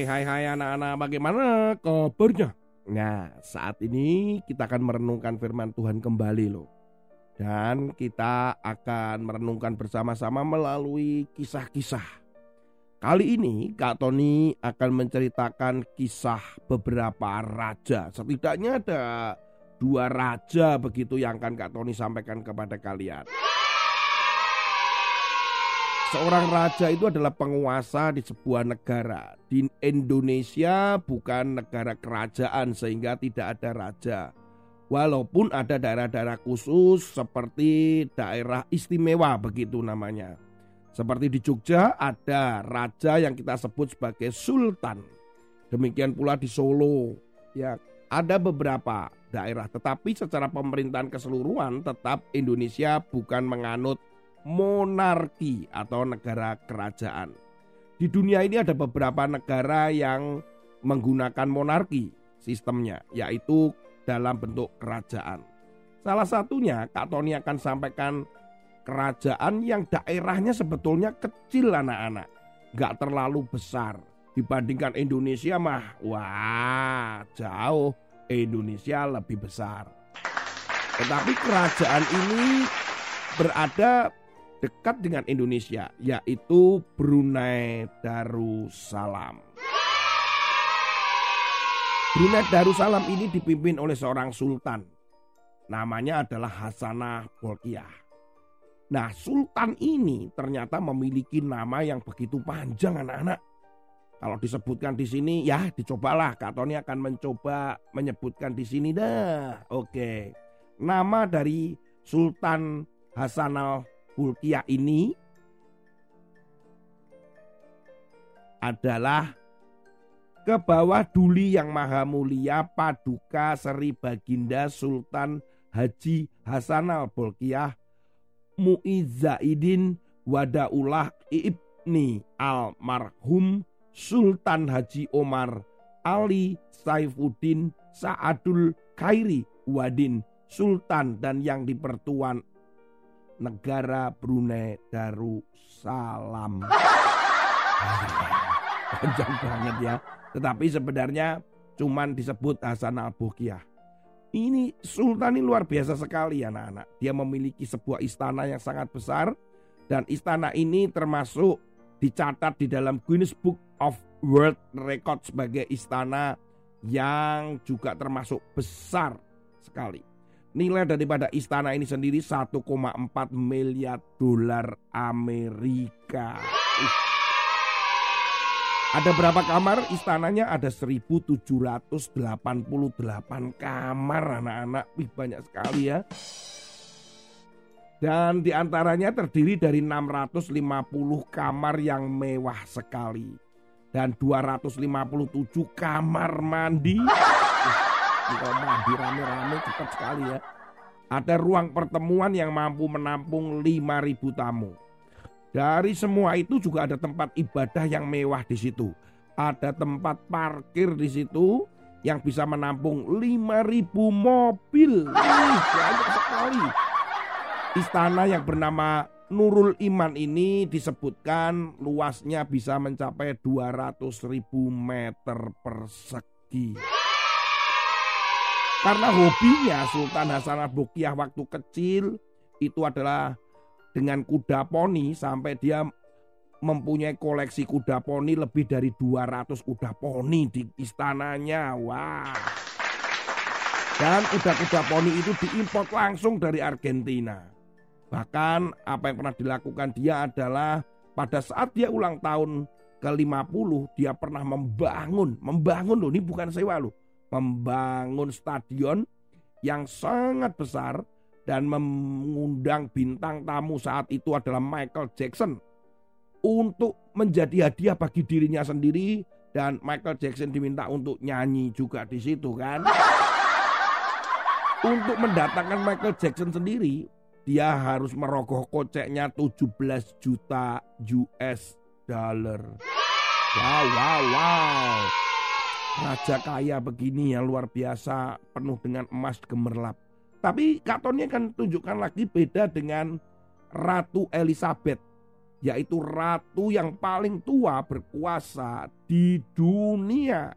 Hai hai hai anak-anak. Bagaimana kabarnya? Nah saat ini kita akan merenungkan firman Tuhan kembali loh. Dan kita akan merenungkan bersama-sama melalui kisah-kisah. Kali ini Kak Tony akan menceritakan kisah beberapa raja. Setidaknya ada dua raja begitu yang akan Kak Tony sampaikan kepada kalian Seorang raja itu adalah penguasa di sebuah negara. Di Indonesia bukan negara kerajaan sehingga tidak ada raja. Walaupun ada daerah-daerah khusus seperti daerah istimewa begitu namanya. Seperti di Jogja ada raja yang kita sebut sebagai sultan. Demikian pula di Solo. Ya, ada beberapa daerah tetapi secara pemerintahan keseluruhan tetap Indonesia bukan menganut monarki atau negara kerajaan. Di dunia ini ada beberapa negara yang menggunakan monarki sistemnya, yaitu dalam bentuk kerajaan. Salah satunya Kak Tony akan sampaikan kerajaan yang daerahnya sebetulnya kecil anak-anak. Gak terlalu besar. Dibandingkan Indonesia mah, wah jauh Indonesia lebih besar. Tetapi kerajaan ini berada dekat dengan Indonesia, yaitu Brunei Darussalam. Brunei Darussalam ini dipimpin oleh seorang sultan. Namanya adalah Hasanah Bolkiah. Nah, sultan ini ternyata memiliki nama yang begitu panjang anak-anak. Kalau disebutkan di sini ya dicobalah Kak Tony akan mencoba menyebutkan di sini dah. Oke. Nama dari Sultan Hasanah Bulkiah ini adalah ke bawah Duli yang Maha Mulia Paduka Seri Baginda Sultan Haji Hasanal Bolkiah Muizzaidin Wadaullah Ibni Almarhum Sultan Haji Omar Ali Saifuddin Sa'adul Khairi Wadin Sultan dan yang dipertuan negara Brunei Darussalam. Panjang banget ya. Tetapi sebenarnya cuman disebut Hasan al -Bukiah. Ini Sultan ini luar biasa sekali anak-anak. Dia memiliki sebuah istana yang sangat besar. Dan istana ini termasuk dicatat di dalam Guinness Book of World Record sebagai istana yang juga termasuk besar sekali. Nilai daripada istana ini sendiri 1,4 miliar dolar Amerika. Uh. Ada berapa kamar? Istananya ada 1788 kamar anak-anak. Wih banyak sekali ya. Dan di antaranya terdiri dari 650 kamar yang mewah sekali. Dan 257 kamar mandi. Kalau mandi rame-rame cepat sekali ya. Ada ruang pertemuan yang mampu menampung 5.000 tamu. Dari semua itu juga ada tempat ibadah yang mewah di situ. Ada tempat parkir di situ yang bisa menampung 5.000 mobil. Ih, banyak sekali. Istana yang bernama Nurul Iman ini disebutkan luasnya bisa mencapai 200.000 meter persegi. Karena hobinya Sultan Hasan waktu kecil itu adalah dengan kuda poni sampai dia mempunyai koleksi kuda poni lebih dari 200 kuda poni di istananya. Wah. Dan kuda-kuda poni itu diimpor langsung dari Argentina. Bahkan apa yang pernah dilakukan dia adalah pada saat dia ulang tahun ke-50 dia pernah membangun, membangun loh ini bukan sewa loh membangun stadion yang sangat besar dan mengundang bintang tamu saat itu adalah Michael Jackson untuk menjadi hadiah bagi dirinya sendiri dan Michael Jackson diminta untuk nyanyi juga di situ kan. Untuk mendatangkan Michael Jackson sendiri, dia harus merogoh koceknya 17 juta US dollar. Wow, wow, wow. Raja kaya begini yang luar biasa penuh dengan emas gemerlap. Tapi Katonnya kan tunjukkan lagi beda dengan Ratu Elizabeth. yaitu ratu yang paling tua berkuasa di dunia.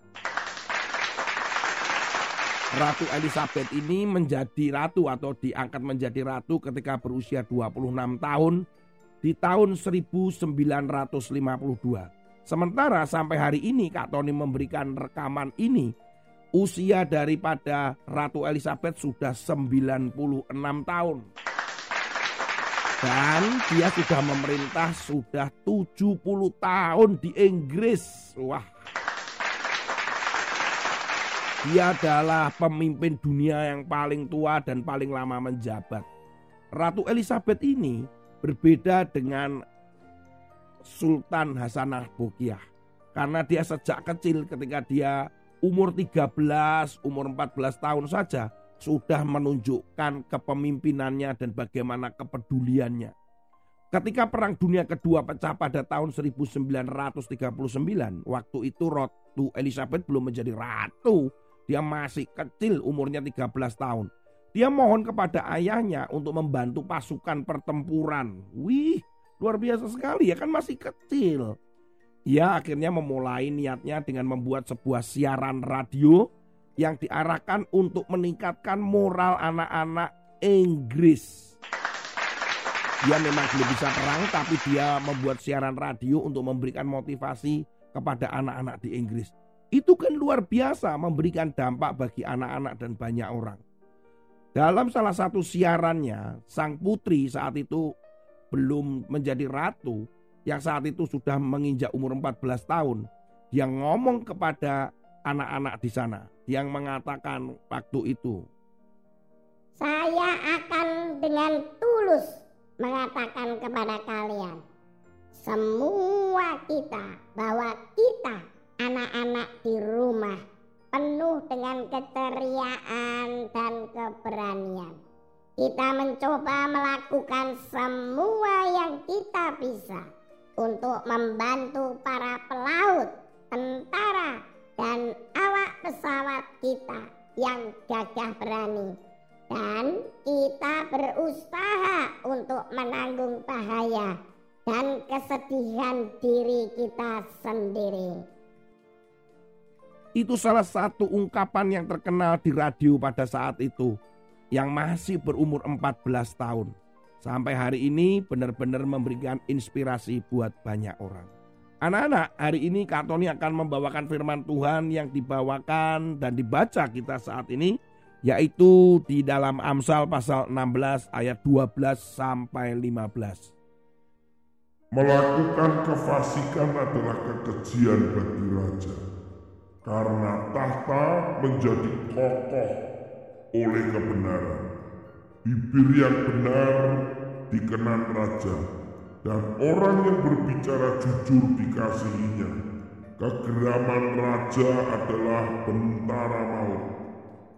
Ratu Elizabeth ini menjadi ratu atau diangkat menjadi ratu ketika berusia 26 tahun di tahun 1952. Sementara sampai hari ini Kak Tony memberikan rekaman ini, usia daripada Ratu Elizabeth sudah 96 tahun. Dan dia sudah memerintah sudah 70 tahun di Inggris. Wah, dia adalah pemimpin dunia yang paling tua dan paling lama menjabat. Ratu Elizabeth ini berbeda dengan Sultan Hasanah Bolkiah. Karena dia sejak kecil ketika dia umur 13, umur 14 tahun saja sudah menunjukkan kepemimpinannya dan bagaimana kepeduliannya. Ketika Perang Dunia Kedua pecah pada tahun 1939, waktu itu Ratu Elizabeth belum menjadi ratu, dia masih kecil umurnya 13 tahun. Dia mohon kepada ayahnya untuk membantu pasukan pertempuran. Wih, luar biasa sekali ya kan masih kecil. Ia akhirnya memulai niatnya dengan membuat sebuah siaran radio yang diarahkan untuk meningkatkan moral anak-anak Inggris. Dia memang belum bisa perang tapi dia membuat siaran radio untuk memberikan motivasi kepada anak-anak di Inggris. Itu kan luar biasa memberikan dampak bagi anak-anak dan banyak orang. Dalam salah satu siarannya, sang putri saat itu belum menjadi ratu, yang saat itu sudah menginjak umur 14 tahun, dia ngomong kepada anak-anak di sana, yang mengatakan waktu itu, Saya akan dengan tulus mengatakan kepada kalian, semua kita bahwa kita anak-anak di rumah penuh dengan keceriaan dan keberanian. Kita mencoba melakukan semua yang kita bisa untuk membantu para pelaut, tentara, dan awak pesawat kita yang gagah berani. Dan kita berusaha untuk menanggung bahaya dan kesedihan diri kita sendiri. Itu salah satu ungkapan yang terkenal di radio pada saat itu yang masih berumur 14 tahun. Sampai hari ini benar-benar memberikan inspirasi buat banyak orang. Anak-anak, hari ini Kak Tony akan membawakan firman Tuhan yang dibawakan dan dibaca kita saat ini yaitu di dalam Amsal pasal 16 ayat 12 sampai 15. Melakukan kefasikan adalah kekejian bagi raja karena tahta menjadi kokoh oleh kebenaran. Bibir yang benar dikenan raja, dan orang yang berbicara jujur dikasihinya. Kegeraman raja adalah bentara maut,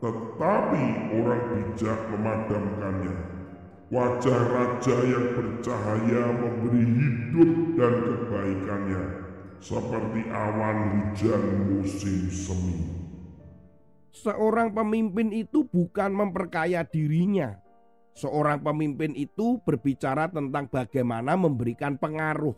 tetapi orang bijak memadamkannya. Wajah raja yang bercahaya memberi hidup dan kebaikannya seperti awan hujan musim semi. Seorang pemimpin itu bukan memperkaya dirinya. Seorang pemimpin itu berbicara tentang bagaimana memberikan pengaruh.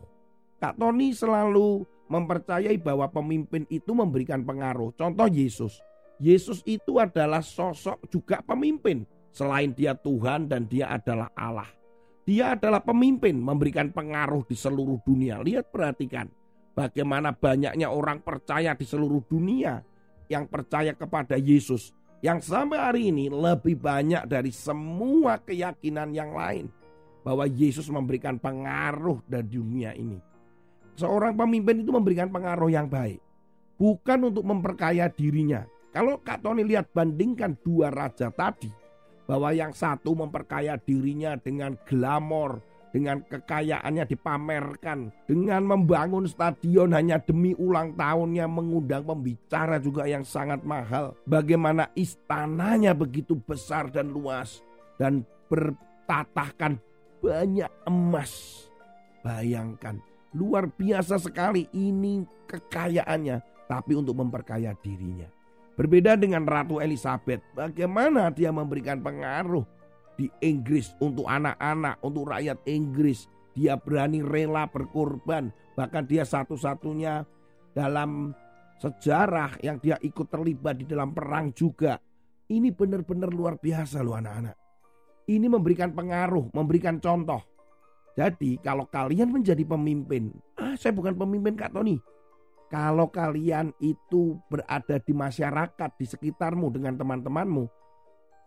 Kak Tony selalu mempercayai bahwa pemimpin itu memberikan pengaruh. Contoh Yesus. Yesus itu adalah sosok juga pemimpin. Selain dia Tuhan dan dia adalah Allah. Dia adalah pemimpin memberikan pengaruh di seluruh dunia. Lihat perhatikan. Bagaimana banyaknya orang percaya di seluruh dunia yang percaya kepada Yesus. Yang sampai hari ini lebih banyak dari semua keyakinan yang lain. Bahwa Yesus memberikan pengaruh dari dunia ini. Seorang pemimpin itu memberikan pengaruh yang baik. Bukan untuk memperkaya dirinya. Kalau Kak Tony lihat bandingkan dua raja tadi. Bahwa yang satu memperkaya dirinya dengan glamor, dengan kekayaannya dipamerkan, dengan membangun stadion hanya demi ulang tahunnya, mengundang pembicara juga yang sangat mahal. Bagaimana istananya begitu besar dan luas dan bertatahkan banyak emas. Bayangkan, luar biasa sekali ini kekayaannya, tapi untuk memperkaya dirinya. Berbeda dengan Ratu Elizabeth, bagaimana dia memberikan pengaruh di Inggris untuk anak-anak, untuk rakyat Inggris. dia berani rela berkorban, bahkan dia satu-satunya dalam sejarah yang dia ikut terlibat di dalam perang juga. Ini benar-benar luar biasa loh anak-anak. Ini memberikan pengaruh, memberikan contoh. Jadi kalau kalian menjadi pemimpin, ah saya bukan pemimpin Kak Tony. Kalau kalian itu berada di masyarakat, di sekitarmu dengan teman-temanmu,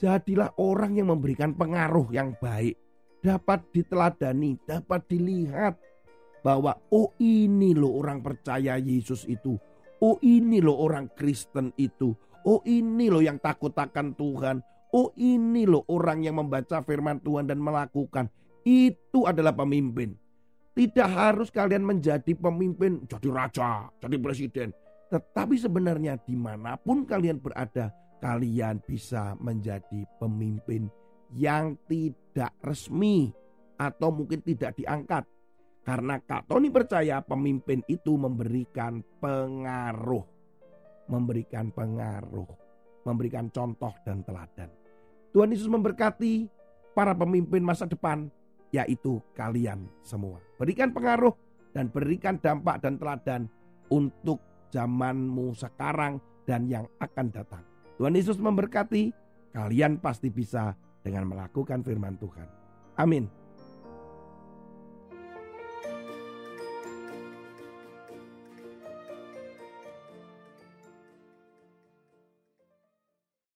jadilah orang yang memberikan pengaruh yang baik. Dapat diteladani, dapat dilihat bahwa oh ini loh orang percaya Yesus itu. Oh ini loh orang Kristen itu. Oh ini loh yang takut akan Tuhan. Oh ini loh orang yang membaca firman Tuhan dan melakukan. Itu adalah pemimpin. Tidak harus kalian menjadi pemimpin, jadi raja, jadi presiden. Tetapi sebenarnya di mana pun kalian berada, kalian bisa menjadi pemimpin yang tidak resmi atau mungkin tidak diangkat karena Kak Tony percaya pemimpin itu memberikan pengaruh. Memberikan pengaruh. Memberikan contoh dan teladan. Tuhan Yesus memberkati para pemimpin masa depan. Yaitu kalian semua. Berikan pengaruh dan berikan dampak dan teladan untuk zamanmu sekarang dan yang akan datang. Tuhan Yesus memberkati. Kalian pasti bisa dengan melakukan firman Tuhan. Amin.